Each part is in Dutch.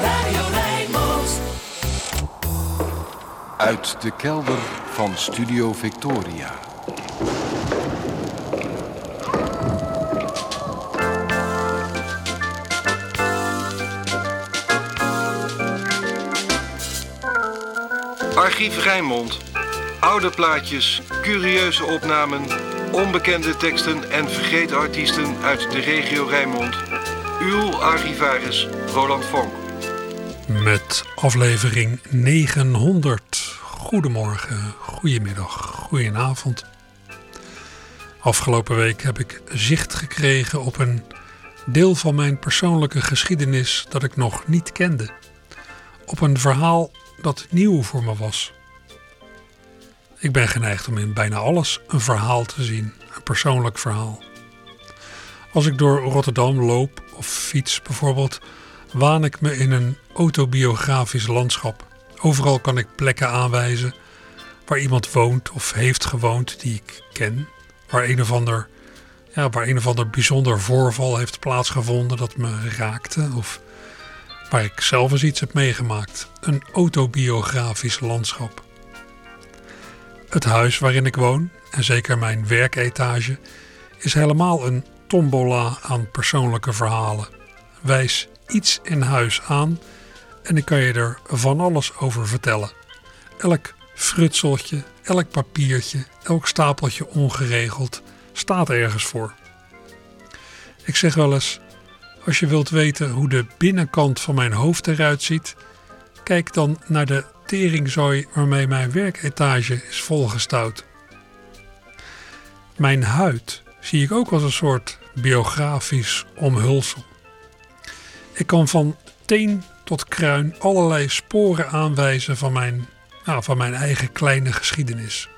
Radio Rijnmond. Uit de kelder van Studio Victoria. Archief Rijnmond. Oude plaatjes, curieuze opnamen, onbekende teksten en vergeten artiesten uit de regio Rijnmond. Uw archivaris Roland Vonk. Met aflevering 900. Goedemorgen, goedemiddag, goedenavond. Afgelopen week heb ik zicht gekregen op een deel van mijn persoonlijke geschiedenis dat ik nog niet kende. Op een verhaal dat nieuw voor me was. Ik ben geneigd om in bijna alles een verhaal te zien, een persoonlijk verhaal. Als ik door Rotterdam loop of fiets bijvoorbeeld, waan ik me in een autobiografisch landschap. Overal kan ik plekken aanwijzen waar iemand woont of heeft gewoond die ik ken, waar een of ander, ja, waar een of ander bijzonder voorval heeft plaatsgevonden dat me raakte of waar ik zelf eens iets heb meegemaakt. Een autobiografisch landschap. Het huis waarin ik woon, en zeker mijn werketage, is helemaal een tombola aan persoonlijke verhalen. Wijs iets in huis aan en ik kan je er van alles over vertellen. Elk frutseltje, elk papiertje, elk stapeltje ongeregeld staat ergens voor. Ik zeg wel eens: als je wilt weten hoe de binnenkant van mijn hoofd eruit ziet, kijk dan naar de teringzooi waarmee mijn werketage is volgestouwd. Mijn huid zie ik ook als een soort biografisch omhulsel. Ik kan van teen tot kruin allerlei sporen aanwijzen van mijn, nou, van mijn eigen kleine geschiedenis.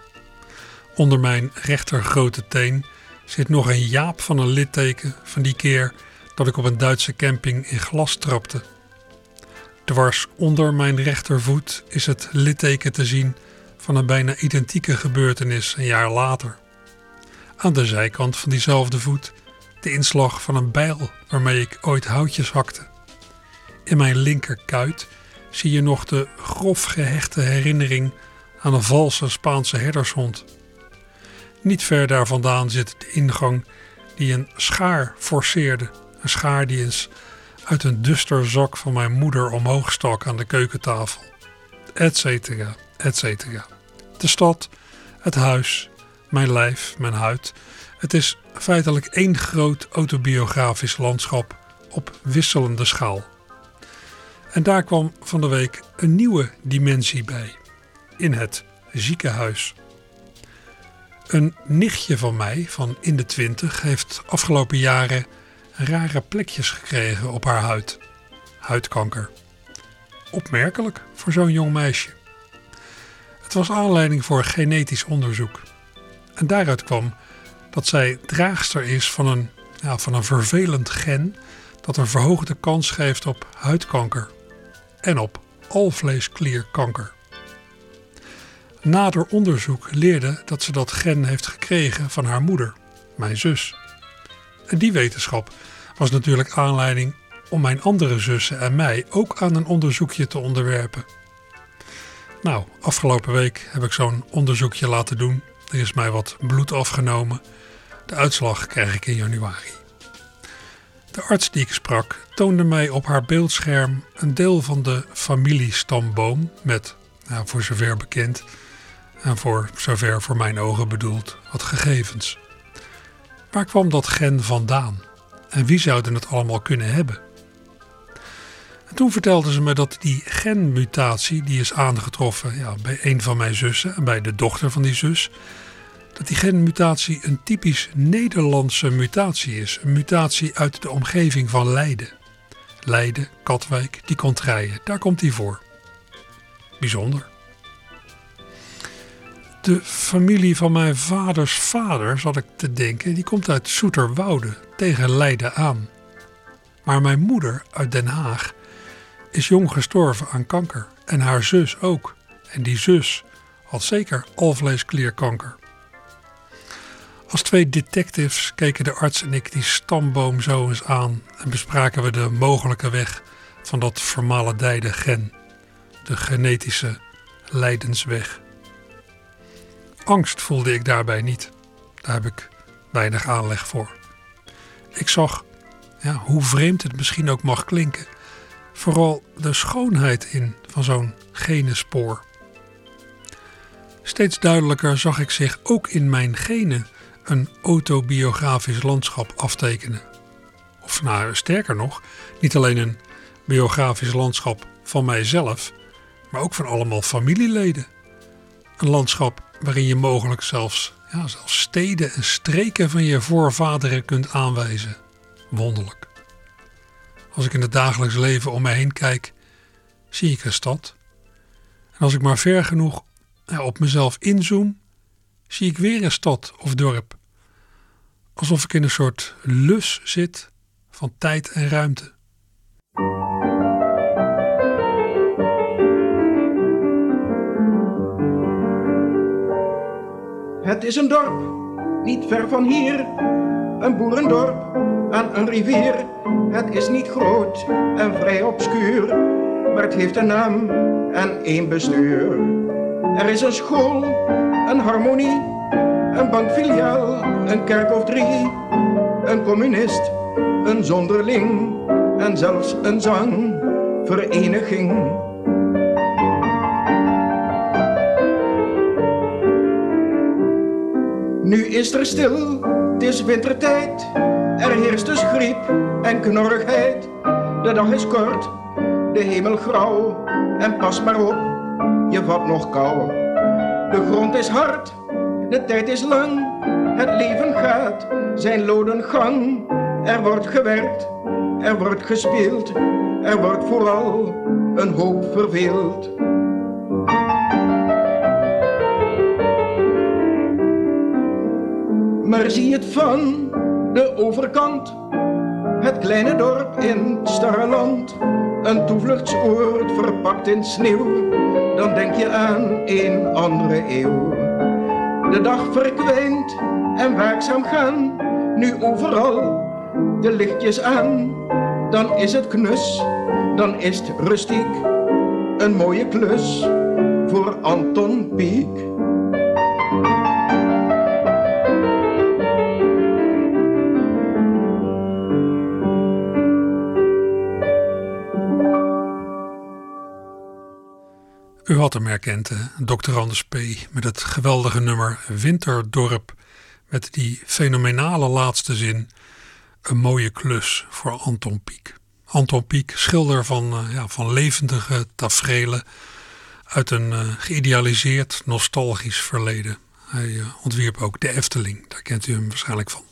Onder mijn rechter grote teen zit nog een jaap van een litteken van die keer dat ik op een Duitse camping in glas trapte. Dwars onder mijn rechtervoet is het litteken te zien van een bijna identieke gebeurtenis een jaar later. Aan de zijkant van diezelfde voet de inslag van een bijl waarmee ik ooit houtjes hakte. In mijn linkerkuit zie je nog de grof gehechte herinnering aan een valse Spaanse herdershond. Niet ver daar vandaan zit de ingang die een schaar forceerde. Een schaar die eens uit een dusterzak van mijn moeder omhoog stak aan de keukentafel. Etcetera, etcetera. De stad, het huis, mijn lijf, mijn huid. Het is feitelijk één groot autobiografisch landschap op wisselende schaal. En daar kwam van de week een nieuwe dimensie bij. In het ziekenhuis. Een nichtje van mij, van in de twintig, heeft afgelopen jaren rare plekjes gekregen op haar huid. Huidkanker. Opmerkelijk voor zo'n jong meisje. Het was aanleiding voor genetisch onderzoek. En daaruit kwam dat zij draagster is van een, ja, van een vervelend gen dat een verhoogde kans geeft op huidkanker en op alvleesklierkanker. Nader onderzoek leerde dat ze dat gen heeft gekregen van haar moeder, mijn zus. En die wetenschap was natuurlijk aanleiding om mijn andere zussen en mij ook aan een onderzoekje te onderwerpen. Nou, afgelopen week heb ik zo'n onderzoekje laten doen. Er is mij wat bloed afgenomen. De uitslag krijg ik in januari. De arts die ik sprak toonde mij op haar beeldscherm een deel van de familiestamboom met, nou, voor zover bekend en voor zover voor mijn ogen bedoeld, wat gegevens. Waar kwam dat gen vandaan? En wie zouden het allemaal kunnen hebben? En toen vertelde ze me dat die genmutatie die is aangetroffen ja, bij een van mijn zussen en bij de dochter van die zus, dat die genmutatie een typisch Nederlandse mutatie is. Een mutatie uit de omgeving van Leiden. Leiden, Katwijk, die contraien, daar komt die voor. Bijzonder. De familie van mijn vaders vader, zat ik te denken, die komt uit Soeterwoude, tegen Leiden aan. Maar mijn moeder uit Den Haag is jong gestorven aan kanker en haar zus ook. En die zus had zeker alvleesklierkanker. Als twee detectives keken de arts en ik die stamboom zo eens aan en bespraken we de mogelijke weg van dat vermalendijde gen, de genetische lijdensweg. Angst voelde ik daarbij niet. Daar heb ik weinig aanleg voor. Ik zag, ja, hoe vreemd het misschien ook mag klinken, vooral de schoonheid in van zo'n genenspoor. Steeds duidelijker zag ik zich ook in mijn genen een autobiografisch landschap aftekenen. Of nou, sterker nog, niet alleen een biografisch landschap van mijzelf, maar ook van allemaal familieleden. Een landschap waarin je mogelijk zelfs, ja, zelfs steden en streken van je voorvaderen kunt aanwijzen. Wonderlijk. Als ik in het dagelijks leven om me heen kijk, zie ik een stad. En als ik maar ver genoeg op mezelf inzoom, zie ik weer een stad of dorp. Alsof ik in een soort lus zit van tijd en ruimte. Het is een dorp, niet ver van hier, een boerendorp aan een rivier. Het is niet groot en vrij obscuur, maar het heeft een naam en één bestuur. Er is een school, een harmonie, een bankfiliaal, een kerk of drie, een communist, een zonderling en zelfs een zangvereniging. Nu is er stil, het is wintertijd, er heerst dus griep en knorrigheid. De dag is kort, de hemel grauw en pas maar op je vat nog kou. De grond is hard, de tijd is lang, het leven gaat zijn loden gang. Er wordt gewerkt, er wordt gespeeld, er wordt vooral een hoop verveeld. Maar zie het van de overkant, het kleine dorp in Starreland, een toevluchtsoord verpakt in sneeuw dan denk je aan een andere eeuw. De dag verkwijnt en werkzaam gaan, nu overal de lichtjes aan. Dan is het knus, dan is het rustiek, een mooie klus voor Anton Pieck. U had hem herkend, Dr. Anders P. met het geweldige nummer Winterdorp. Met die fenomenale laatste zin. Een mooie klus voor Anton Pieck. Anton Pieck, schilder van, uh, ja, van levendige tafereelen uit een uh, geïdealiseerd nostalgisch verleden. Hij uh, ontwierp ook de Efteling, daar kent u hem waarschijnlijk van.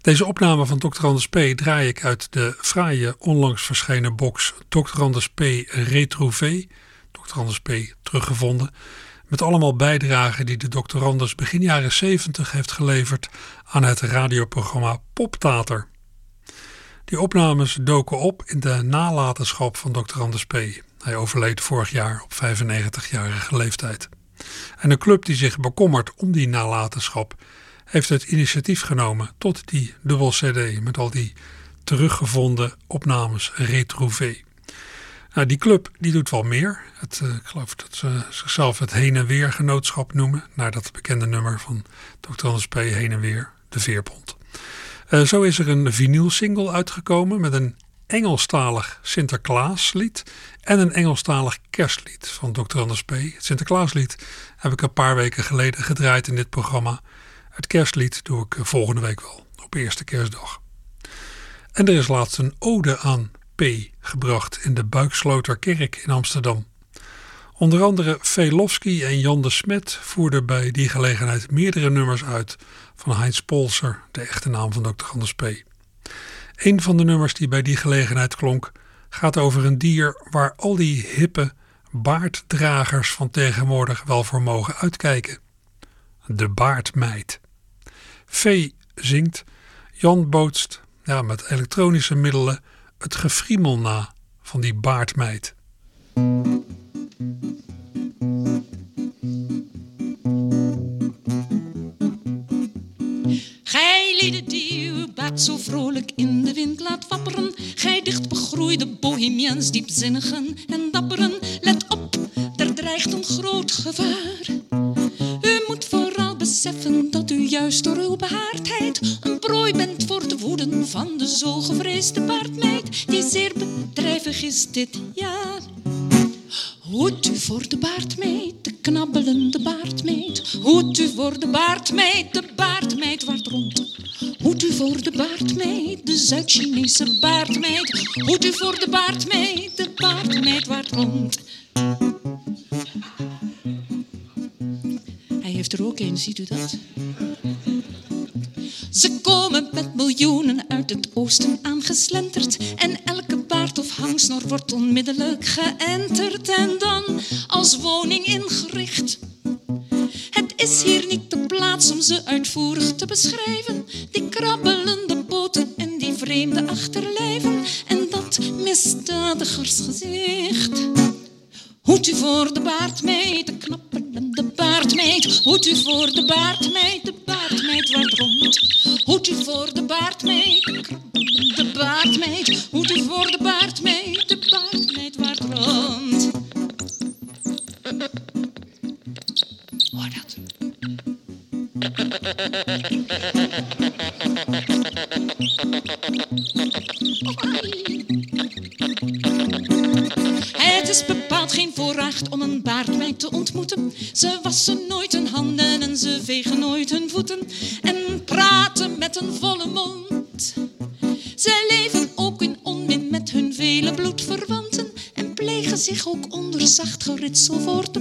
Deze opname van Dr. Anders P. draai ik uit de fraaie onlangs verschenen box Dr. Anders P. Retrouvé Anders P. teruggevonden. Met allemaal bijdragen die de. Anders begin jaren 70 heeft geleverd aan het radioprogramma Poptater. Die opnames doken op in de nalatenschap van. Anders P. Hij overleed vorig jaar op 95-jarige leeftijd. En een club die zich bekommert om die nalatenschap heeft het initiatief genomen tot die dubbel CD met al die teruggevonden opnames retrouvé. Nou, die club die doet wel meer. Het, uh, ik geloof dat ze zichzelf het heen en weer genootschap noemen. Naar dat bekende nummer van Dr. Anders P. Heen en weer, de veerpont. Uh, zo is er een vinylsingle uitgekomen met een Engelstalig Sinterklaaslied en een Engelstalig kerstlied van Dr. Anders P. Het Sinterklaaslied heb ik een paar weken geleden gedraaid in dit programma. Het kerstlied doe ik volgende week wel, op eerste kerstdag. En er is laatst een ode aan P gebracht in de Buiksloterkerk in Amsterdam. Onder andere Velofsky en Jan de Smet voerden bij die gelegenheid meerdere nummers uit van Heinz Polser, de echte naam van Dr. Anders P. Een van de nummers die bij die gelegenheid klonk gaat over een dier waar al die hippe baarddragers van tegenwoordig wel voor mogen uitkijken. De baardmeid. V zingt, Jan bootst ja, met elektronische middelen het gefriemel na van die baardmeid. Gij lieden die uw baard zo vrolijk in de wind laat wapperen, gij dicht begroeid Foei de bohemians, diepzinnigen en dapperen. Let op, er dreigt een groot gevaar. U moet vooral beseffen dat u juist door uw behaardheid van de zo gevreesde baardmeid, die zeer bedrijvig is dit jaar. Hoed u voor de baardmeid, de knabbelende baardmeid. Hoed u voor de baardmeid, de baardmeid waart rond. Hoed u voor de baardmeid, de Zuid-Chinese baardmeid. Hoed u voor de baardmeid, de baardmeid waart rond. Hij heeft er ook een, ziet u dat? Ze komen met miljoenen uit het oosten aangeslenterd. En elke baard of hangsnor wordt onmiddellijk geënterd. En dan als woning ingericht. Het is hier niet de plaats om ze uitvoerig te beschrijven. Die krabbelende poten en die vreemde achterlijven. En dat misdadigersgezicht. Hoed u voor de baardmeid, de baardmeid. Hoed u voor de baardmeid, de baardmeid wordt rond. Hoed u voor de baardmeid, de baardmeid. Hoed u voor de baardmeid, de baardmeid wordt rond. Hoor dat? Het geen voorrecht om een baardmeid te ontmoeten. Ze wassen nooit hun handen en ze vegen nooit hun voeten. En praten met een volle mond. Ze leven ook in onmin met hun vele bloedverwanten. En plegen zich ook onder zacht geritsel voor te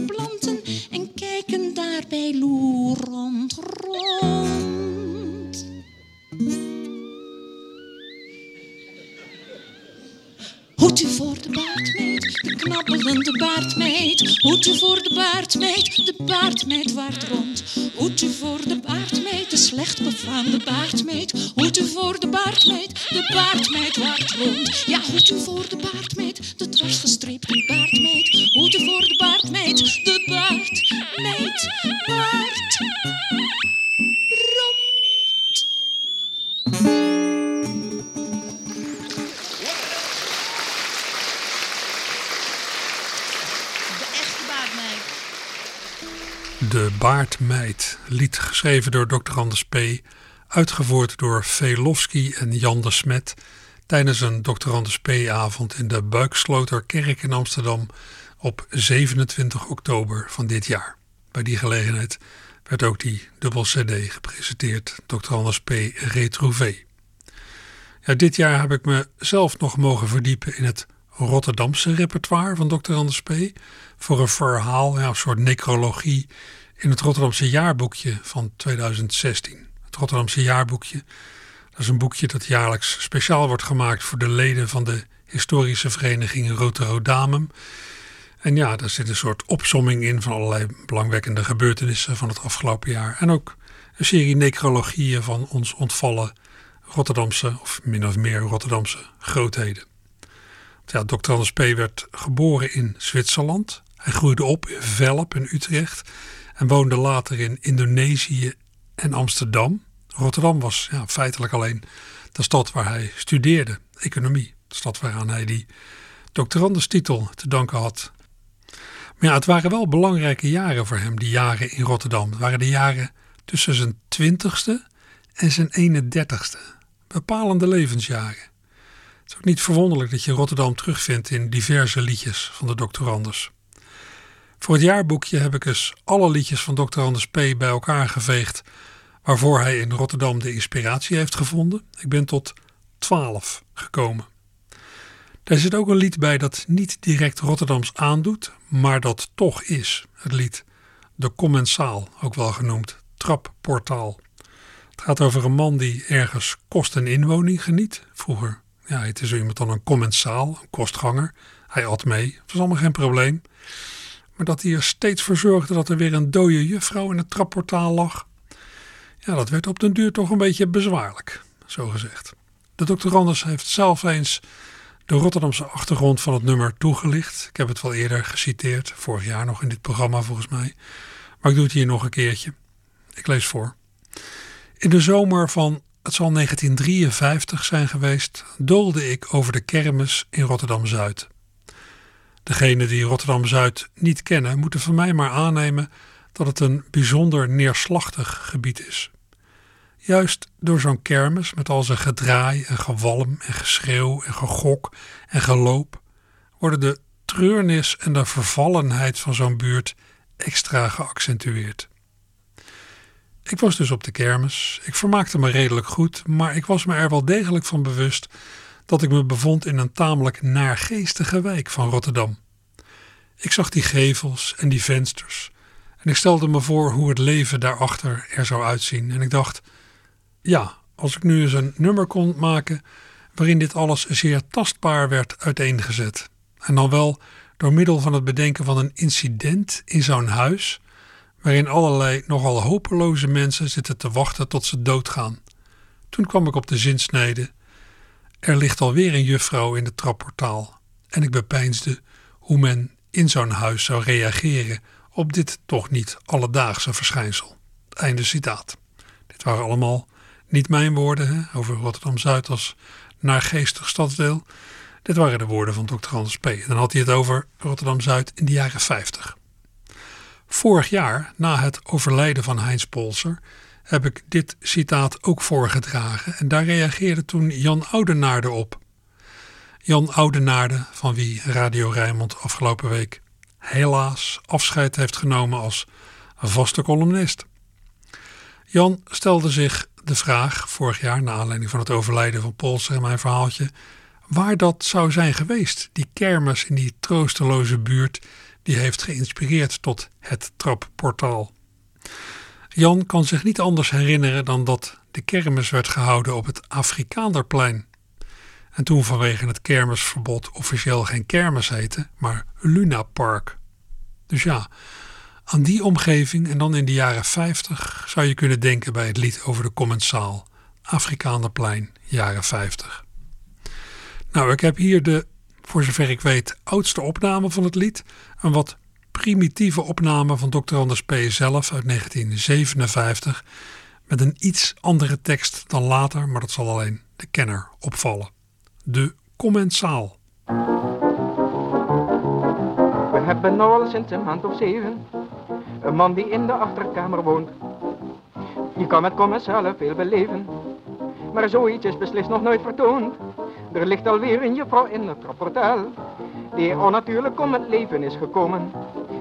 baardmeid, de baardmeid waart rond. U voor de baardmeid, de slecht befaamde baardmeid. U voor de baardmeid, de baardmeid waart rond. Ja, hoed u voor de geschreven door Dr. Anders P., uitgevoerd door Velofsky en Jan de Smet tijdens een Dr. Anders P-avond in de Buiksloterkerk in Amsterdam op 27 oktober van dit jaar. Bij die gelegenheid werd ook die dubbel CD gepresenteerd, Dr. Anders P. Retrouvé. Ja, dit jaar heb ik me zelf nog mogen verdiepen in het Rotterdamse repertoire van Dr. Anders P. Voor een verhaal, ja, een soort necrologie in het Rotterdamse jaarboekje van 2016. Het Rotterdamse jaarboekje, dat is een boekje dat jaarlijks speciaal wordt gemaakt voor de leden van de historische vereniging Rotterdamum. En ja, daar zit een soort opsomming in van allerlei belangwekkende gebeurtenissen van het afgelopen jaar. En ook een serie necrologieën van ons ontvallen Rotterdamse, of min of meer Rotterdamse grootheden. Ja, Dr. Anders P. werd geboren in Zwitserland. Hij groeide op in Velp in Utrecht en woonde later in Indonesië en Amsterdam. Rotterdam was ja, feitelijk alleen de stad waar hij studeerde, economie. De stad waaraan hij die doctorandustitel te danken had. Maar ja, het waren wel belangrijke jaren voor hem, die jaren in Rotterdam. Het waren de jaren tussen zijn twintigste en zijn 31ste. Bepalende levensjaren. Het is ook niet verwonderlijk dat je Rotterdam terugvindt in diverse liedjes van de Dr. Voor het jaarboekje heb ik eens alle liedjes van Dr. Anders P. bij elkaar geveegd waarvoor hij in Rotterdam de inspiratie heeft gevonden. Ik ben tot 12 gekomen. Daar zit ook een lied bij dat niet direct Rotterdams aandoet, maar dat toch is. Het lied De Commensaal, ook wel genoemd Trapportaal. Het gaat over een man die ergens kost en inwoning geniet. Vroeger ja, heette zo iemand dan een commensaal, een kostganger. Hij at mee, was allemaal geen probleem. Maar dat hij er steeds voor zorgde dat er weer een dode juffrouw in het trapportaal lag. Ja, dat werd op den duur toch een beetje bezwaarlijk, zo gezegd. De dokter Anders heeft zelf eens de Rotterdamse achtergrond van het nummer toegelicht. Ik heb het wel eerder geciteerd, vorig jaar nog in dit programma volgens mij. Maar ik doe het hier nog een keertje. Ik lees voor. In de zomer van het zal 1953 zijn geweest, doolde ik over de kermis in Rotterdam-Zuid. Degenen die Rotterdam-Zuid niet kennen, moeten van mij maar aannemen dat het een bijzonder neerslachtig gebied is. Juist door zo'n kermis met al zijn gedraai en gewalm en geschreeuw en gegok en geloop worden de treurnis en de vervallenheid van zo'n buurt extra geaccentueerd. Ik was dus op de kermis. Ik vermaakte me redelijk goed, maar ik was me er wel degelijk van bewust dat ik me bevond in een tamelijk naargeestige wijk van Rotterdam. Ik zag die gevels en die vensters en ik stelde me voor hoe het leven daarachter er zou uitzien. En ik dacht, ja, als ik nu eens een nummer kon maken waarin dit alles zeer tastbaar werd uiteengezet. En dan wel door middel van het bedenken van een incident in zo'n huis waarin allerlei nogal hopeloze mensen zitten te wachten tot ze doodgaan. Toen kwam ik op de zinsnede. Er ligt alweer een juffrouw in het trapportaal. En ik bepeinsde hoe men in zo'n huis zou reageren op dit toch niet alledaagse verschijnsel. Einde citaat. Dit waren allemaal niet mijn woorden over Rotterdam-Zuid als naargeestig stadsdeel. Dit waren de woorden van Dr. Anders P. Dan had hij het over Rotterdam-Zuid in de jaren 50. Vorig jaar, na het overlijden van Heinz Polser, heb ik dit citaat ook voorgedragen en daar reageerde toen Jan Oudenaarde op. Jan Oudenaarde, van wie Radio Rijnmond afgelopen week helaas afscheid heeft genomen als vaste columnist. Jan stelde zich de vraag vorig jaar, naar aanleiding van het overlijden van Polser en mijn verhaaltje, waar dat zou zijn geweest, die kermis in die troosteloze buurt die heeft geïnspireerd tot het trapportaal. Jan kan zich niet anders herinneren dan dat de kermis werd gehouden op het Afrikaanderplein. En toen vanwege het kermisverbod officieel geen kermis heette, maar Luna Park. Dus ja, aan die omgeving en dan in de jaren 50 zou je kunnen denken bij het lied over de commensaal. Afrikaanderplein, jaren 50. Nou, ik heb hier de voor zover ik weet, oudste opname van het lied. Een wat primitieve opname van Dr. Anders P. zelf uit 1957. Met een iets andere tekst dan later, maar dat zal alleen de kenner opvallen. De commensaal. We hebben nu al sinds een maand of zeven een man die in de achterkamer woont. Je kan met commensalen veel beleven, maar zoiets is beslist nog nooit vertoond. Er ligt alweer een juffrouw in het rapportaal, die onnatuurlijk om het leven is gekomen.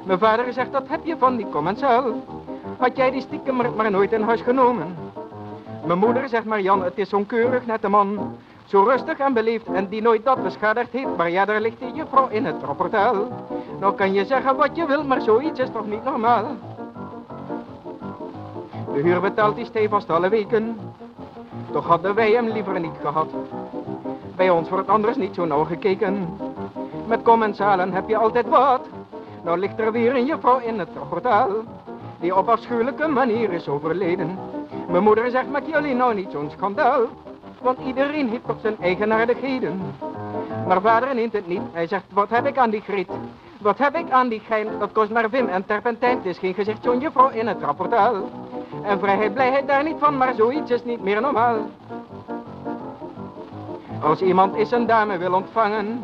Mijn vader zegt, dat heb je van die commensaal. Had jij die stiekem maar, nooit in huis genomen? Mijn moeder zegt maar, Jan, het is zo'n keurig nette man. Zo rustig en beleefd en die nooit dat beschadigd heeft. Maar ja, daar ligt die juffrouw in het rapportaal. Nou kan je zeggen wat je wil, maar zoiets is toch niet normaal? De huur betaalt die stevast alle weken. Toch hadden wij hem liever niet gehad. Bij ons wordt anders niet zo nauw gekeken. Met commensalen heb je altijd wat. Nou ligt er weer een juffrouw in het portaal. Die op afschuwelijke manier is overleden. Mijn moeder zegt, maak jullie nou niet zo'n schandaal. Want iedereen heeft toch zijn eigenaardigheden. Maar vader neemt het niet. Hij zegt, wat heb ik aan die griet? Wat heb ik aan die gein? Dat kost maar vim en terpentijn. Het is geen gezicht zo'n juffrouw in het rapportaal. En vrijheid, blijheid daar niet van, maar zoiets is niet meer normaal. Als iemand is een dame wil ontvangen,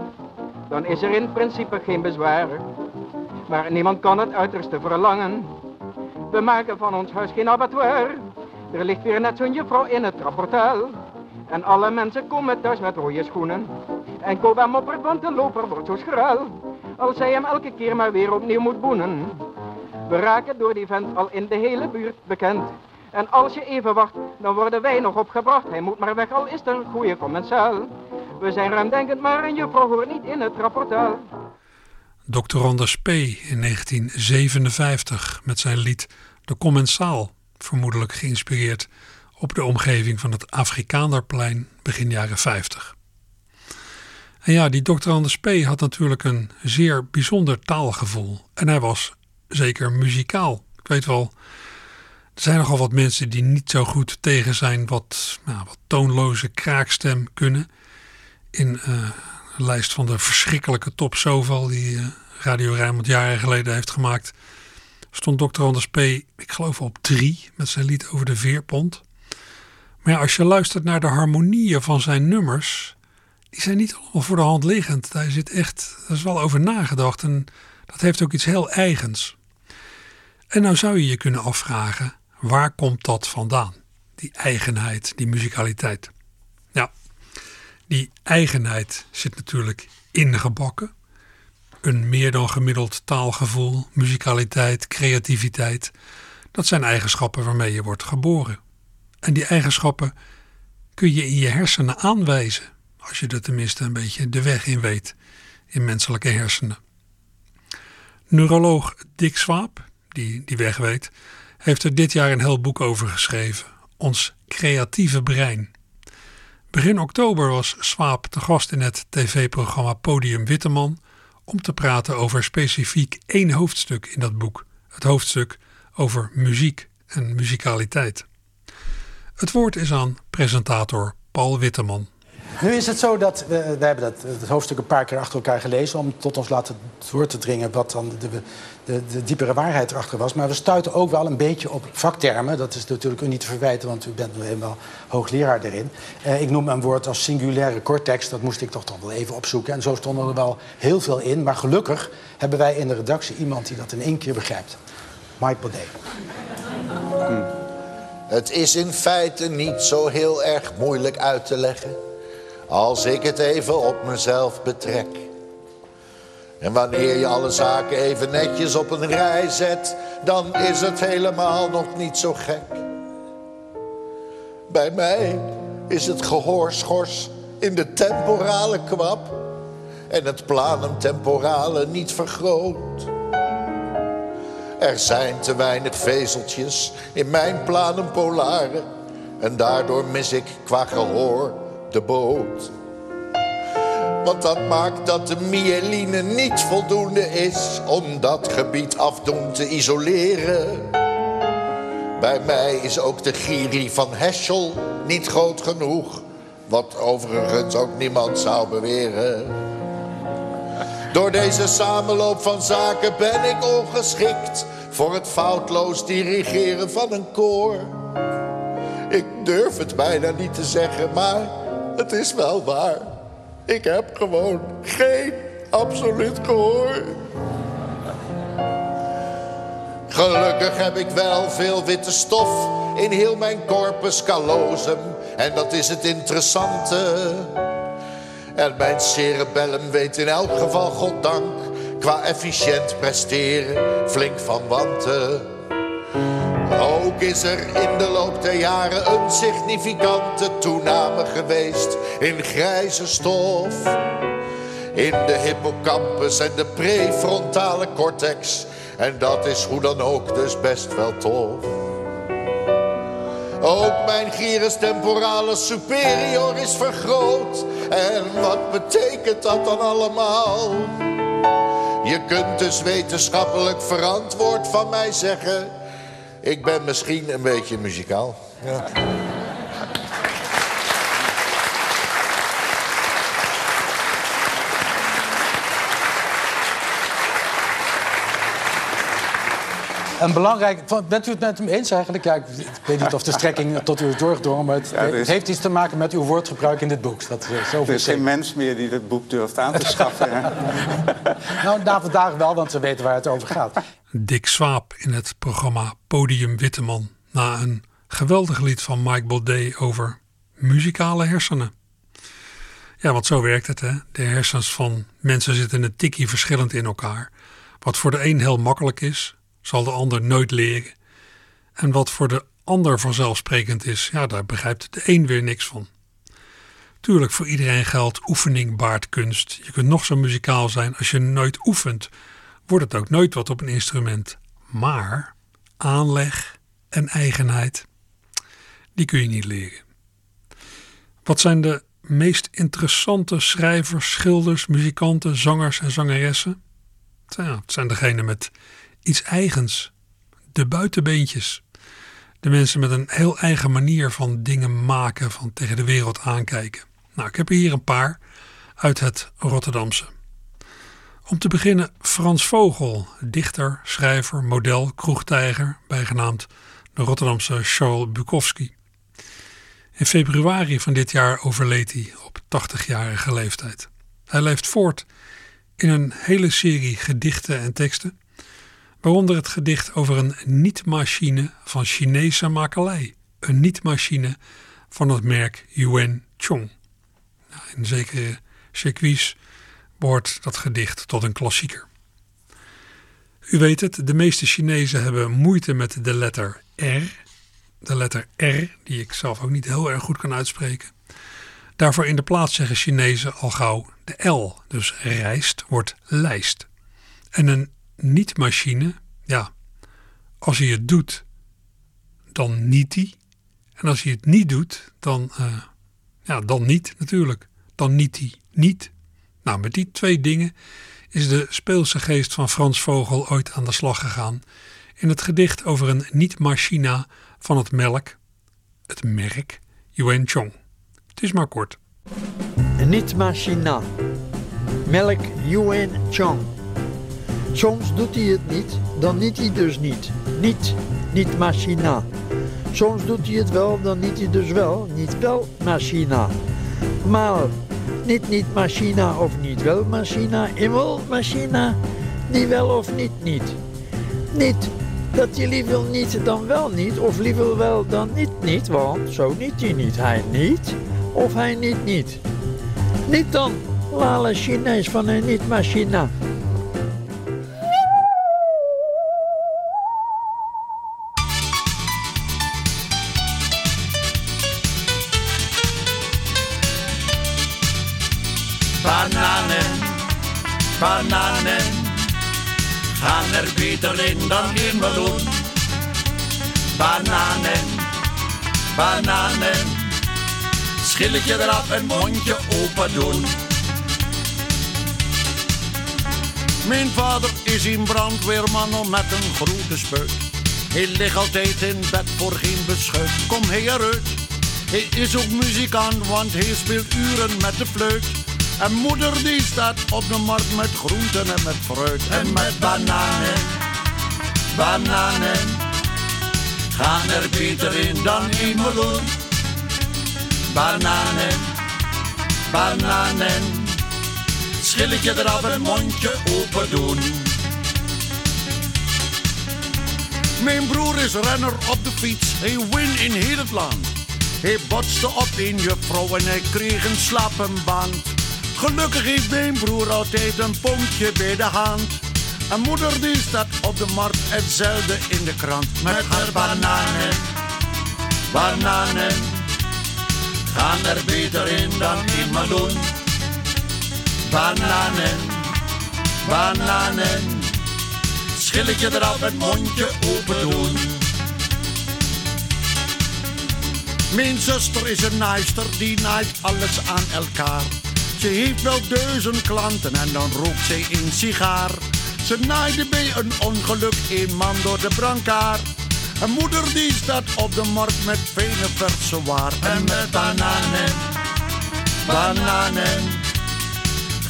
dan is er in principe geen bezwaar. Maar niemand kan het uiterste verlangen. We maken van ons huis geen abattoir. Er ligt weer net zo'n juffrouw in het rapportaal. En alle mensen komen thuis met rode schoenen. En Koba moppert, want de loper wordt zo schraal. Als zij hem elke keer maar weer opnieuw moet boenen. We raken door die vent al in de hele buurt bekend. En als je even wacht, dan worden wij nog opgebracht. Hij moet maar weg, al is er een goede commensaal. We zijn ruimdenkend, maar een juffrouw hoort niet in het rapportaal. Dr. Anders P. in 1957 met zijn lied De Commensaal, vermoedelijk geïnspireerd op de omgeving van het Afrikaanderplein begin jaren 50. En ja, die Dr. Anders P. had natuurlijk een zeer bijzonder taalgevoel en hij was zeker muzikaal. Ik weet wel, er zijn nogal wat mensen die niet zo goed tegen zijn wat, nou, wat toonloze kraakstem kunnen. In uh, lijst van de verschrikkelijke top zoveel die uh, Radio Rijnmond jaren geleden heeft gemaakt, stond Dr. Anders P. ik geloof op drie met zijn lied over de veerpont. Maar als je luistert naar de harmonieën van zijn nummers, die zijn niet allemaal voor de hand liggend. Daar zit echt, er is wel over nagedacht en dat heeft ook iets heel eigens. En nou zou je je kunnen afvragen, waar komt dat vandaan? Die eigenheid, die muzikaliteit. Ja, die eigenheid zit natuurlijk ingebakken. Een meer dan gemiddeld taalgevoel, muzikaliteit, creativiteit. Dat zijn eigenschappen waarmee je wordt geboren. En die eigenschappen kun je in je hersenen aanwijzen. Als je er tenminste een beetje de weg in weet in menselijke hersenen. Neuroloog Dick Swaap, die die weg weet, heeft er dit jaar een heel boek over geschreven. Ons creatieve brein. Begin oktober was Swaap te gast in het tv-programma Podium Witteman om te praten over specifiek één hoofdstuk in dat boek. Het hoofdstuk over muziek en muzikaliteit. Het woord is aan presentator Paul Witteman. Nu is het zo dat we, hebben dat, het hoofdstuk een paar keer achter elkaar gelezen om tot ons laten door te dringen wat dan de, de, diepere waarheid erachter was. Maar we stuiten ook wel een beetje op vaktermen. Dat is natuurlijk u niet te verwijten, want u bent nu helemaal hoogleraar erin. Eh, ik noem een woord als singulaire cortex, dat moest ik toch toch wel even opzoeken. En zo stonden er wel heel veel in. Maar gelukkig hebben wij in de redactie iemand die dat in één keer begrijpt. Mike Baudet. Het is in feite niet zo heel erg moeilijk uit te leggen. Als ik het even op mezelf betrek. En wanneer je alle zaken even netjes op een rij zet, dan is het helemaal nog niet zo gek. Bij mij is het gehoorschors in de temporale kwap en het planum temporale niet vergroot. Er zijn te weinig vezeltjes in mijn planum polare en daardoor mis ik qua gehoor de boot. Want dat maakt dat de myeline niet voldoende is om dat gebied afdoen te isoleren. Bij mij is ook de giri van Heschel niet groot genoeg. Wat overigens ook niemand zou beweren. Door deze samenloop van zaken ben ik ongeschikt voor het foutloos dirigeren van een koor. Ik durf het bijna niet te zeggen, maar het is wel waar. Ik heb gewoon geen absoluut gehoor. Gelukkig heb ik wel veel witte stof in heel mijn corpus callosum. En dat is het interessante. En mijn cerebellum weet in elk geval, goddank, qua efficiënt presteren flink van wanten. Ook is er in de loop der jaren een significante toename geweest in grijze stof. In de hippocampus en de prefrontale cortex. En dat is hoe dan ook dus best wel tof. Ook mijn gyrus temporalis superior is vergroot. En wat betekent dat dan allemaal? Je kunt dus wetenschappelijk verantwoord van mij zeggen... ik ben misschien een beetje muzikaal. Ja. Een belangrijk, bent u het met hem eens eigenlijk? Ja, ik, weet niet of de strekking tot u is doorgedrongen, maar het, heeft iets te maken met uw woordgebruik in dit boek. Dat, er is geen mens meer die dit boek durft aan te schaffen. nou, na vandaag wel, want ze weten waar het over gaat. Dick Swaap in het programma Podium Witteman. Na een geweldig lied van Mike Baudet over muzikale hersenen. Ja, want zo werkt het, hè. De hersens van mensen zitten een tikkie verschillend in elkaar. Wat voor de een heel makkelijk is, zal de ander nooit leren. En wat voor de ander vanzelfsprekend is, ja, daar begrijpt de een weer niks van. Tuurlijk, voor iedereen geldt oefening baart kunst. Je kunt nog zo muzikaal zijn, als je nooit oefent, wordt het ook nooit wat op een instrument. Maar aanleg en eigenheid, die kun je niet leren. Wat zijn de meest interessante schrijvers, schilders, muzikanten, zangers en zangeressen? Het zijn degenen met iets eigens. De buitenbeentjes. De mensen met een heel eigen manier van dingen maken, van tegen de wereld aankijken. Nou, ik heb er hier een paar uit het Rotterdamse. Om te beginnen Frans Vogel, dichter, schrijver, model, kroegtijger, bijgenaamd de Rotterdamse Charles Bukowski. In februari van dit jaar overleed hij op 80-jarige leeftijd. Hij leeft voort in een hele serie gedichten en teksten, waaronder het gedicht over een niet-machine van Chinese makelij. Een niet-machine van het merk Yuan Chong. Nou, in zekere circuits behoort dat gedicht tot een klassieker. U weet het, de meeste Chinezen hebben moeite met de letter R. De letter R, die ik zelf ook niet heel erg goed kan uitspreken. Daarvoor in de plaats zeggen Chinezen al gauw de L. Dus rijst wordt lijst. En een niet-machine, ja, als hij het doet, dan niet hij. En als hij het niet doet, dan, uh, ja, dan niet natuurlijk. Dan niet hij niet. Nou, met die twee dingen is de speelse geest van Frans Vogel ooit aan de slag gegaan in het gedicht over een niet-machina van het melk, het merk Yuan Chong. Het is maar kort. Niet-machina. Melk Yuan Chong. Soms doet hij het niet, dan niet hij dus niet. Niet, niet machina. Soms doet hij het wel, dan niet hij dus wel. Niet wel machina. Maar niet niet machina of niet wel machina. Immel machina. Niet wel of niet niet. Niet dat je liever niet dan wel niet. Of liever wel dan niet niet. Want zo niet hij niet. Hij niet of hij niet niet. Niet dan. Lala Chinees van een niet machina. Bananen, bananen, schilletje eraf en mondje open doen. Mijn vader is een brandweerman met een grote speut. Hij ligt altijd in bed voor geen beschut. Kom hij eruit. Hij is ook muzikant, want hij speelt uren met de fluit. En moeder die staat op de markt met groenten en met fruit en met bananen. Bananen gaan er beter in dan in meloen. Bananen, bananen. Schilletje eraf en mondje open doen. Mijn broer is renner op de fiets, hij win in heel het land. Hij botste op een juffrouw en hij kreeg een slappenband. Gelukkig heeft mijn broer altijd een pompje bij de hand. En moeder die staat op de markt hetzelfde in de krant. Met haar bananen, bananen. Gaan er beter in dan in meloen. Bananen, bananen. Schilletje eraf het mondje open doen. Mijn zuster is een naaister, die naait alles aan elkaar. Ze heeft wel duizend klanten en dan rookt ze een sigaar. Ze naaide bij een ongeluk een man door de brancard. Een moeder die staat op de markt met vele verse waar. En met bananen, bananen.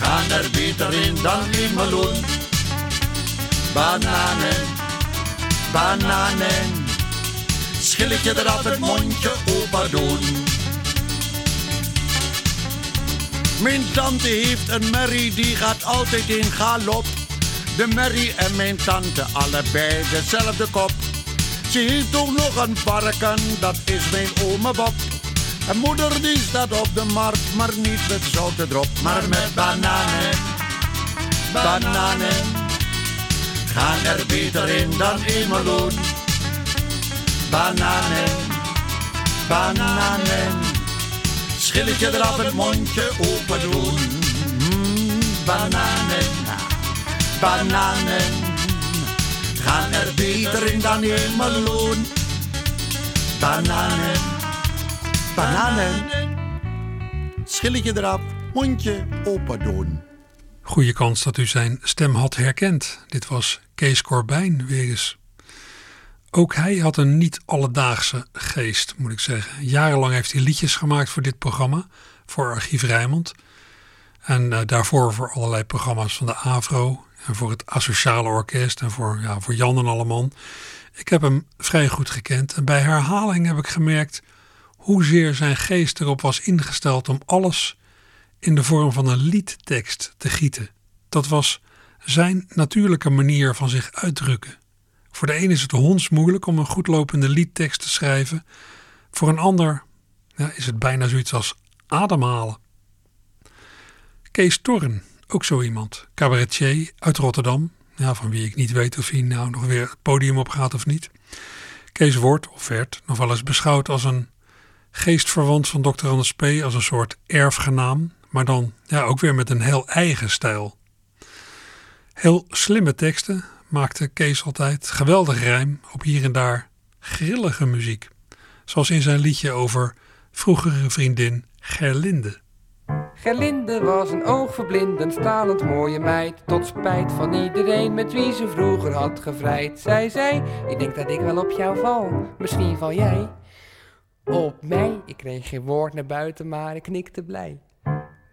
Gaan er beter in dan in meloen. Bananen, bananen. Schilletje eraf het mondje open doen. Mijn tante heeft een merrie, die gaat altijd in galop. De merrie en mijn tante, allebei dezelfde kop. Ze heeft ook nog een varken, dat is mijn oma Bob. En moeder die staat op de markt, maar niet met zoute drop, maar met bananen. Bananen gaan er beter in dan in meloen. Bananen, bananen. Schilletje eraf het mondje open doen. Mm, bananen, bananen. Gaan er beter in dan in meloen. Bananen, bananen. Schilletje eraf, mondje open doen. Goede kans dat u zijn stem had herkend. Dit was Kees Corbijn weer eens. Ook hij had een niet alledaagse geest, moet ik zeggen. Jarenlang heeft hij liedjes gemaakt voor dit programma, voor Archief Rijnmond. En uh, daarvoor voor allerlei programma's van de AVRO en voor het Asociale Orkest en voor, ja, voor Jan en Alleman. Ik heb hem vrij goed gekend en bij herhaling heb ik gemerkt hoezeer zijn geest erop was ingesteld om alles in de vorm van een liedtekst te gieten. Dat was zijn natuurlijke manier van zich uitdrukken. Voor de een is het hondsmoeilijk om een goedlopende liedtekst te schrijven. Voor een ander ja, is het bijna zoiets als ademhalen. Kees Torren, ook zo iemand, cabaretier uit Rotterdam, ja, van wie ik niet weet of hij nou nog weer het podium op gaat of niet. Kees wordt, of werd, nog wel eens beschouwd als een geestverwant van Dr. Anders P. als een soort erfgenaam, maar dan ja, ook weer met een heel eigen stijl. Heel slimme teksten maakte Kees altijd, geweldig rijm op hier en daar grillige muziek. Zoals in zijn liedje over vroegere vriendin Gerlinde. Gerlinde was een oogverblindend, stalend mooie meid. Tot spijt van iedereen met wie ze vroeger had gevrijd. Zij zei: Ik denk dat ik wel op jou val, misschien val jij op mij. Ik kreeg geen woord naar buiten, maar ik knikte blij.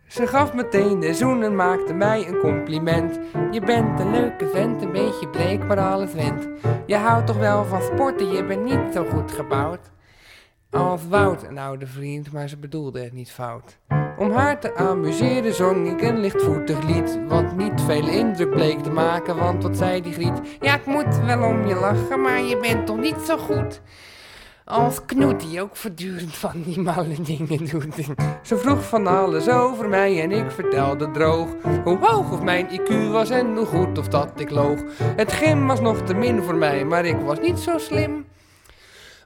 Ze gaf meteen de zoen en maakte mij een compliment. Je bent een leuke vent, een beetje bleek, maar alles went. Je houdt toch wel van sporten, je bent niet zo goed gebouwd. Als Wout, een oude vriend, maar ze bedoelde het niet fout. Om haar te amuseren zong ik een lichtvoetig lied. Wat niet veel indruk bleek te maken, want wat zei die griet? Ja, ik moet wel om je lachen, maar je bent toch niet zo goed? Als Knoet die ook voortdurend van die malle dingen doet. Ze vroeg van alles over mij en ik vertelde droog. Hoe hoog of mijn IQ was en hoe goed of dat ik loog. Het gym was nog te min voor mij, maar ik was niet zo slim.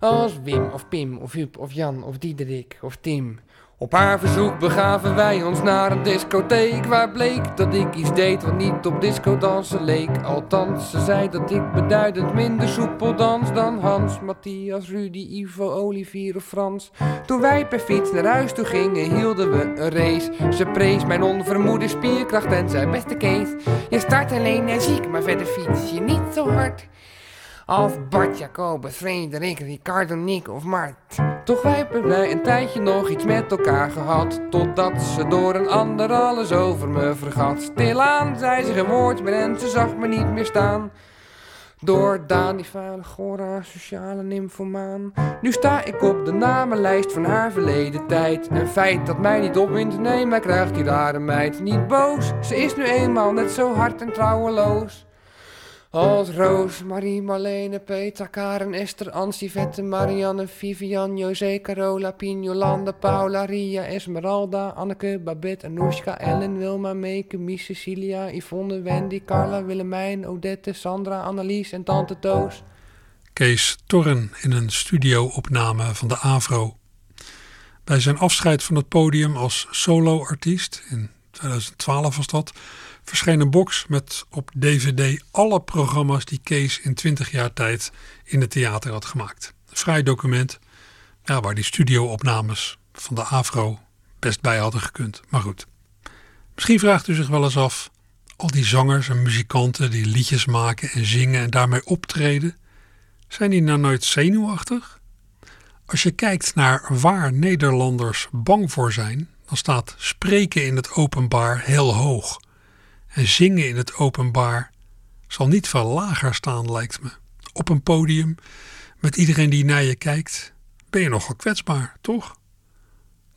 Als Wim of Pim of Huub of Jan of Diederik of Tim. Op haar verzoek begaven wij ons naar een discotheek waar bleek dat ik iets deed wat niet op disco dansen leek. Althans, ze zei dat ik beduidend minder soepel dans dan Hans, Matthias, Rudy, Ivo, Olivier of Frans. Toen wij per fiets naar huis toe gingen, hielden we een race. Ze prees mijn onvermoede spierkracht en zei beste Kees, je start alleen energiek, maar verder fiets je niet zo hard. Als Bart, Jacobus, Frederik, Ricardo, Nick of Mart. Toch hebben wij een tijdje nog iets met elkaar gehad. Totdat ze door een ander alles over me vergat. Stilaan zei ze geen woord meer en ze zag me niet meer staan. Door Daan, die vuile Gora, sociale nymphomaan. Nu sta ik op de namenlijst van haar verleden tijd. Een feit dat mij niet opwint, nee, maar krijgt die rare meid niet boos. Ze is nu eenmaal net zo hard en trouweloos. Als Roos, Marie, Marlene, Petra, Karen, Esther, Ansie, Vette, Marianne, Vivian, José, Carola, Pien, Paula, Ria, Esmeralda, Anneke, Babette, Anoushka, Ellen, Wilma, Meeke, Mies, Cecilia, Yvonne, Wendy, Carla, Willemijn, Odette, Sandra, Annelies en Tante Toos. Kees Torren in een studio-opname van de AVRO. Bij zijn afscheid van het podium als solo-artiest, in 2012 was dat, verscheen een box met op DVD alle programma's die Kees in 20 jaar tijd in het theater had gemaakt. Een vrij document ja, waar die studio-opnames van de Afro best bij hadden gekund. Maar goed, misschien vraagt u zich wel eens af: al die zangers en muzikanten die liedjes maken en zingen en daarmee optreden, zijn die nou nooit zenuwachtig? Als je kijkt naar waar Nederlanders bang voor zijn, dan staat spreken in het openbaar heel hoog. En zingen in het openbaar zal niet veel lager staan, lijkt me. Op een podium, met iedereen die naar je kijkt, ben je nogal kwetsbaar, toch?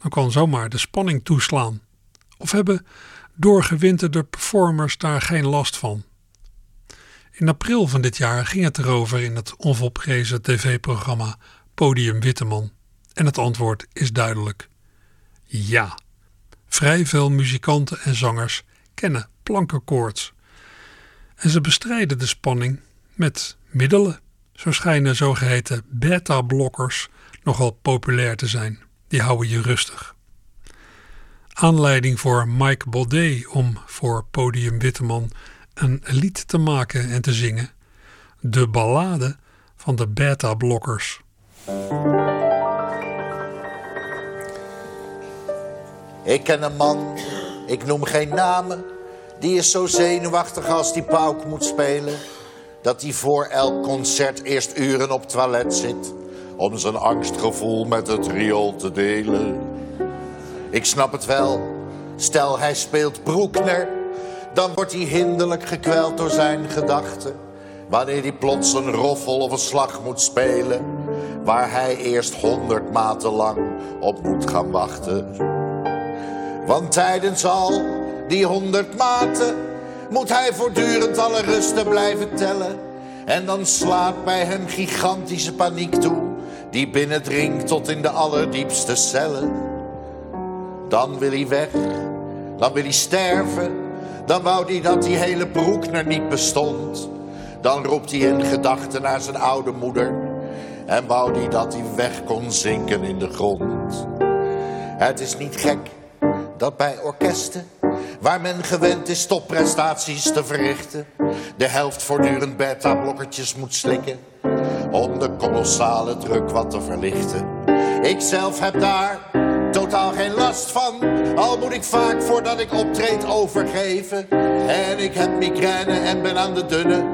Dan kan zomaar de spanning toeslaan. Of hebben doorgewinterde performers daar geen last van? In april van dit jaar ging het erover in het onvolprezen tv-programma Podium Witteman. En het antwoord is duidelijk: ja. Vrij veel muzikanten en zangers kennen plankenkoorts. En ze bestrijden de spanning met middelen. Zo schijnen zogeheten beta-blokkers nogal populair te zijn. Die houden je rustig. Aanleiding voor Mike Baudet om voor Podium Witteman een lied te maken en te zingen. De ballade van de beta-blokkers. Ik ken een man, ik noem geen namen die is zo zenuwachtig als die pauk moet spelen. Dat hij voor elk concert eerst uren op toilet zit. Om zijn angstgevoel met het riool te delen. Ik snap het wel. Stel hij speelt Broekner. Dan wordt hij hinderlijk gekweld door zijn gedachten. Wanneer hij plots een roffel of een slag moet spelen. waar hij eerst honderd maten lang op moet gaan wachten. Want tijdens al die honderd maten moet hij voortdurend alle rusten blijven tellen. En dan slaat bij hem gigantische paniek toe, die binnendringt tot in de allerdiepste cellen. Dan wil hij weg, dan wil hij sterven, dan wou hij dat die hele Broekner niet bestond. Dan roept hij in gedachten naar zijn oude moeder en wou hij dat hij weg kon zinken in de grond. Het is niet gek dat bij orkesten, waar men gewend is topprestaties te verrichten, de helft voortdurend beta-blokkertjes moet slikken om de kolossale druk wat te verlichten. Ik zelf heb daar totaal geen last van, al moet ik vaak voordat ik optreed overgeven. En ik heb migraine en ben aan de dunne,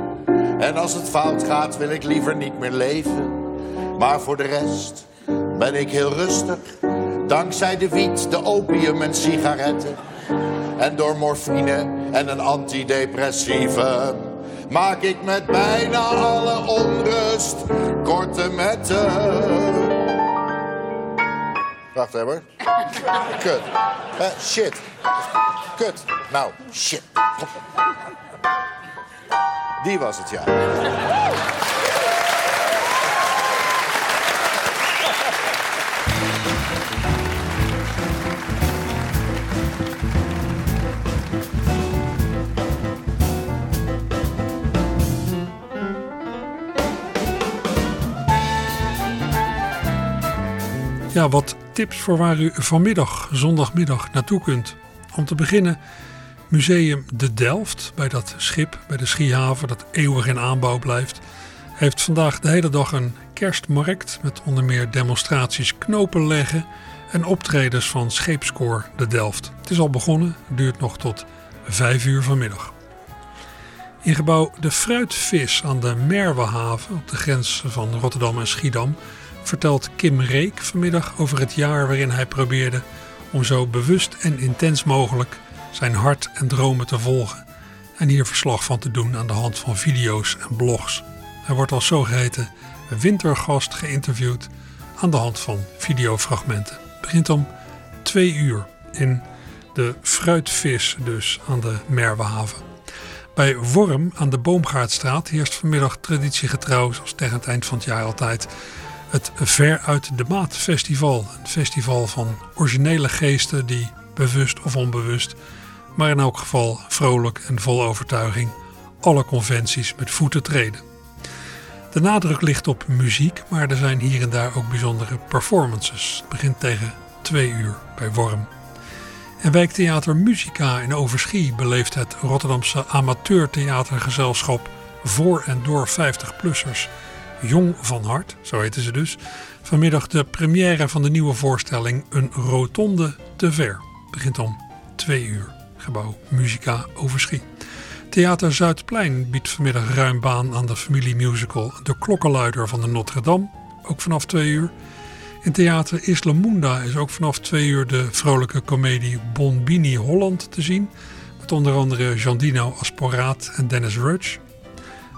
en als het fout gaat wil ik liever niet meer leven. Maar voor de rest ben ik heel rustig. Dankzij de wiet, de opium en sigaretten. En door morfine en een antidepressieve. Maak ik met bijna alle onrust korte metten. Wacht even. Kut. Eh, shit. Kut. Nou, shit. Die was het, ja. Ja, wat tips voor waar u vanmiddag, zondagmiddag, naartoe kunt. Om te beginnen Museum De Delft, bij dat schip, bij de schiehaven dat eeuwig in aanbouw blijft, heeft vandaag de hele dag een kerstmarkt met onder meer demonstraties knopen leggen en optredens van scheepskoor De Delft. Het is al begonnen, duurt nog tot 5 uur vanmiddag. In gebouw De Fruitvis aan de Merwehaven op de grens van Rotterdam en Schiedam vertelt Kim Reek vanmiddag over het jaar waarin hij probeerde om zo bewust en intens mogelijk zijn hart en dromen te volgen en hier verslag van te doen aan de hand van video's en blogs. Hij wordt als zogeheten wintergast geïnterviewd aan de hand van videofragmenten. Het begint om twee uur in de Fruitvis dus aan de Merwehaven. Bij Worm aan de Boomgaardstraat heerst vanmiddag traditiegetrouw, zoals tegen het eind van het jaar altijd, het Ver uit de Maat Festival. Een festival van originele geesten die bewust of onbewust, maar in elk geval vrolijk en vol overtuiging, alle conventies met voeten treden. De nadruk ligt op muziek, maar er zijn hier en daar ook bijzondere performances. Het begint tegen twee uur bij Worm. En wijktheater Musica in Overschie beleeft het Rotterdamse amateurtheatergezelschap voor en door 50-plussers Jong van Hart, zo heten ze dus, vanmiddag de première van de nieuwe voorstelling Een Rotonde te Ver. Begint om twee uur. Gebouw Musica Overschie. Theater Zuidplein biedt vanmiddag ruim baan aan de familiemusical De Klokkenluider van de Notre Dame, ook vanaf twee uur. In theater Islamunda is ook vanaf twee uur de vrolijke komedie Bonbini Holland te zien. Met onder andere Jandino Asporaat en Dennis Rudge.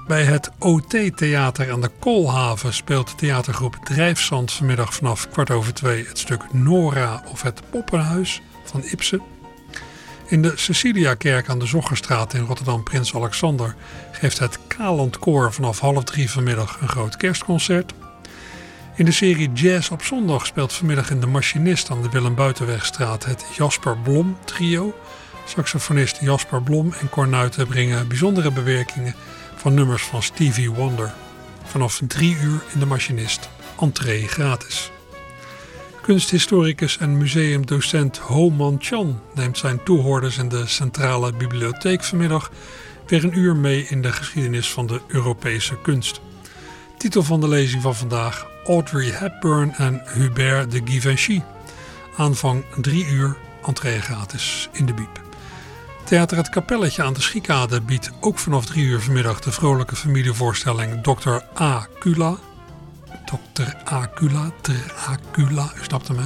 Bij het OT-theater aan de Koolhaven speelt theatergroep Drijfzand vanmiddag vanaf kwart over twee het stuk Nora of het Poppenhuis van Ibsen. In de Cecilia-kerk aan de Zoggerstraat in Rotterdam Prins Alexander geeft het Kaland Koor vanaf half drie vanmiddag een groot kerstconcert. In de serie Jazz op zondag speelt vanmiddag in de Machinist aan de Willem Buitenwegstraat het Jasper Blom trio. Saxofonist Jasper Blom en kornuiten brengen bijzondere bewerkingen van nummers van Stevie Wonder. Vanaf drie uur in de Machinist. Entree gratis. Kunsthistoricus en museumdocent Ho Man Chan neemt zijn toehoorders in de Centrale Bibliotheek vanmiddag weer een uur mee in de geschiedenis van de Europese kunst. Titel van de lezing van vandaag Audrey Hepburn en Hubert de Givenchy. Aanvang 3 uur, entree gratis in de Biep. Theater Het Kapelletje aan de Schiekade biedt ook vanaf 3 uur vanmiddag de vrolijke familievoorstelling Dr. A. Kula. Dr. A. Kula, Dr. A. Kula, u snapt hem hè?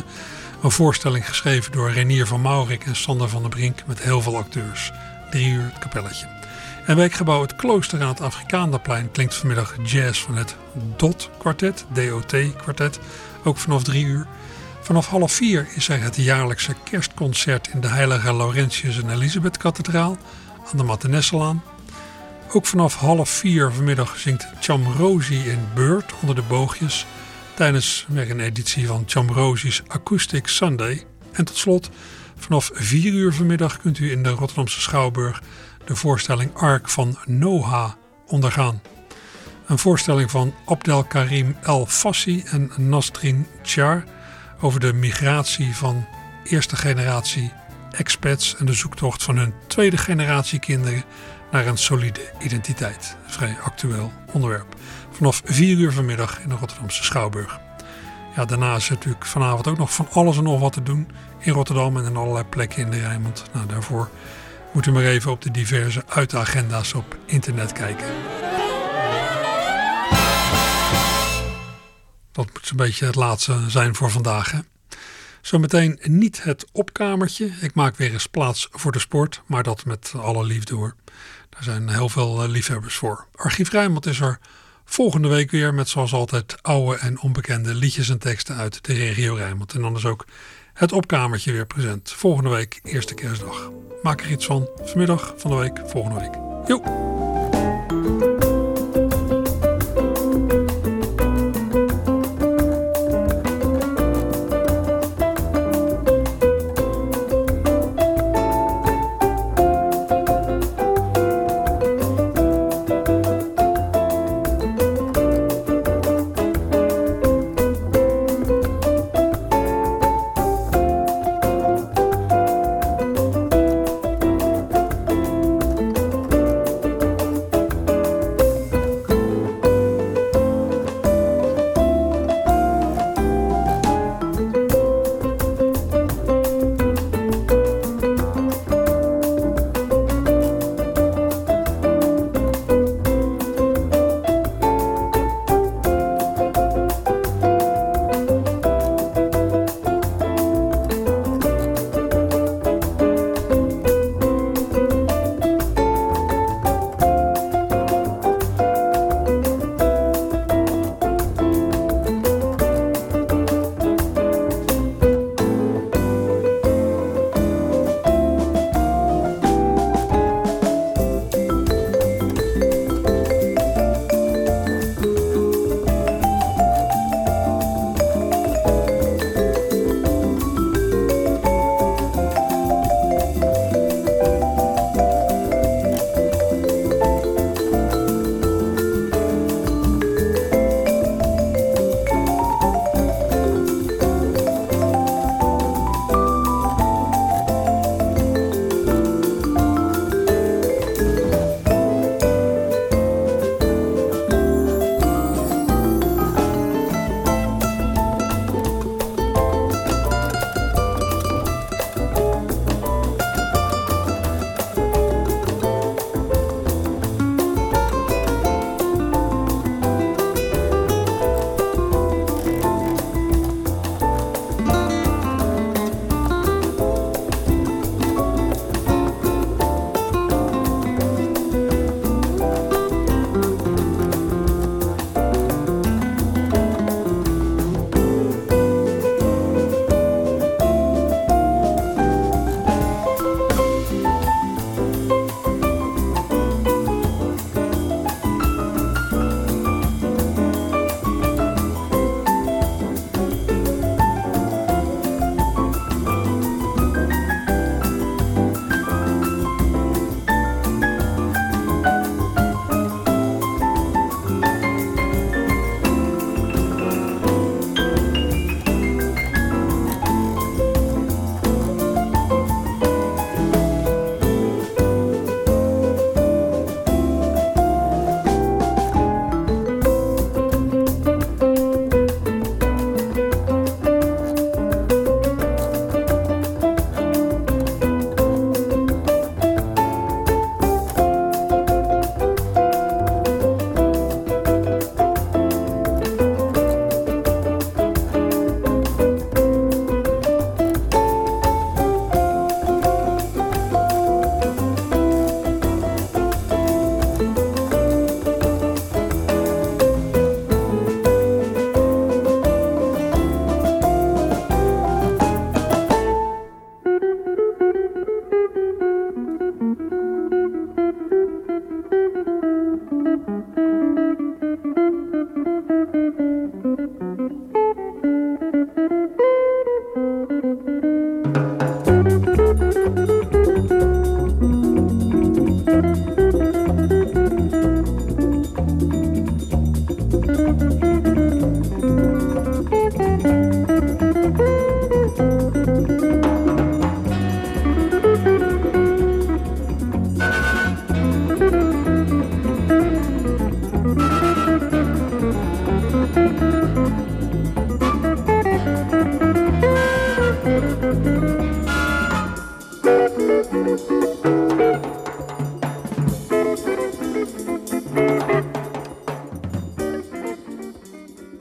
Een voorstelling geschreven door Renier van Maurik en Sander van der Brink met heel veel acteurs. 3 uur Het Kapelletje. En wijkgebouw Het Klooster aan het Afrikaanderplein klinkt vanmiddag jazz van het DOT kwartet, DOT kwartet, ook vanaf drie uur. Vanaf half vier is er het jaarlijkse kerstconcert in de Heilige Laurentius en Elisabeth kathedraal aan de Mattenesselaan. Ook vanaf half vier vanmiddag zingt Chamrosi in Beurt onder de boogjes tijdens weer een editie van Chamrosi's Acoustic Sunday. En tot slot, vanaf vier uur vanmiddag kunt u in de Rotterdamse Schouwburg de voorstelling Ark van Noha ondergaan. Een voorstelling van Abdelkarim El Fassi en Nasrin Char over de migratie van eerste generatie expats en de zoektocht van hun tweede generatie kinderen naar een solide identiteit. Een vrij actueel onderwerp. Vanaf 4 uur vanmiddag in de Rotterdamse Schouwburg. Ja, daarna is natuurlijk vanavond ook nog van alles en nog wat te doen in Rotterdam en in allerlei plekken in de Rijnmond. Nou, daarvoor moet u maar even op de diverse uitagenda's op internet kijken. Dat moet zo'n beetje het laatste zijn voor vandaag. Hè? Zometeen niet het opkamertje. Ik maak weer eens plaats voor de sport, maar dat met alle liefde hoor. Daar zijn heel veel eh, liefhebbers voor. Archief Rijnmond is er volgende week weer met zoals altijd oude en onbekende liedjes en teksten uit de regio Rijnmond. En dan is ook het opkamertje weer present. Volgende week, eerste kerstdag. Maak er iets van. Vanmiddag, van de week, volgende week. Joep!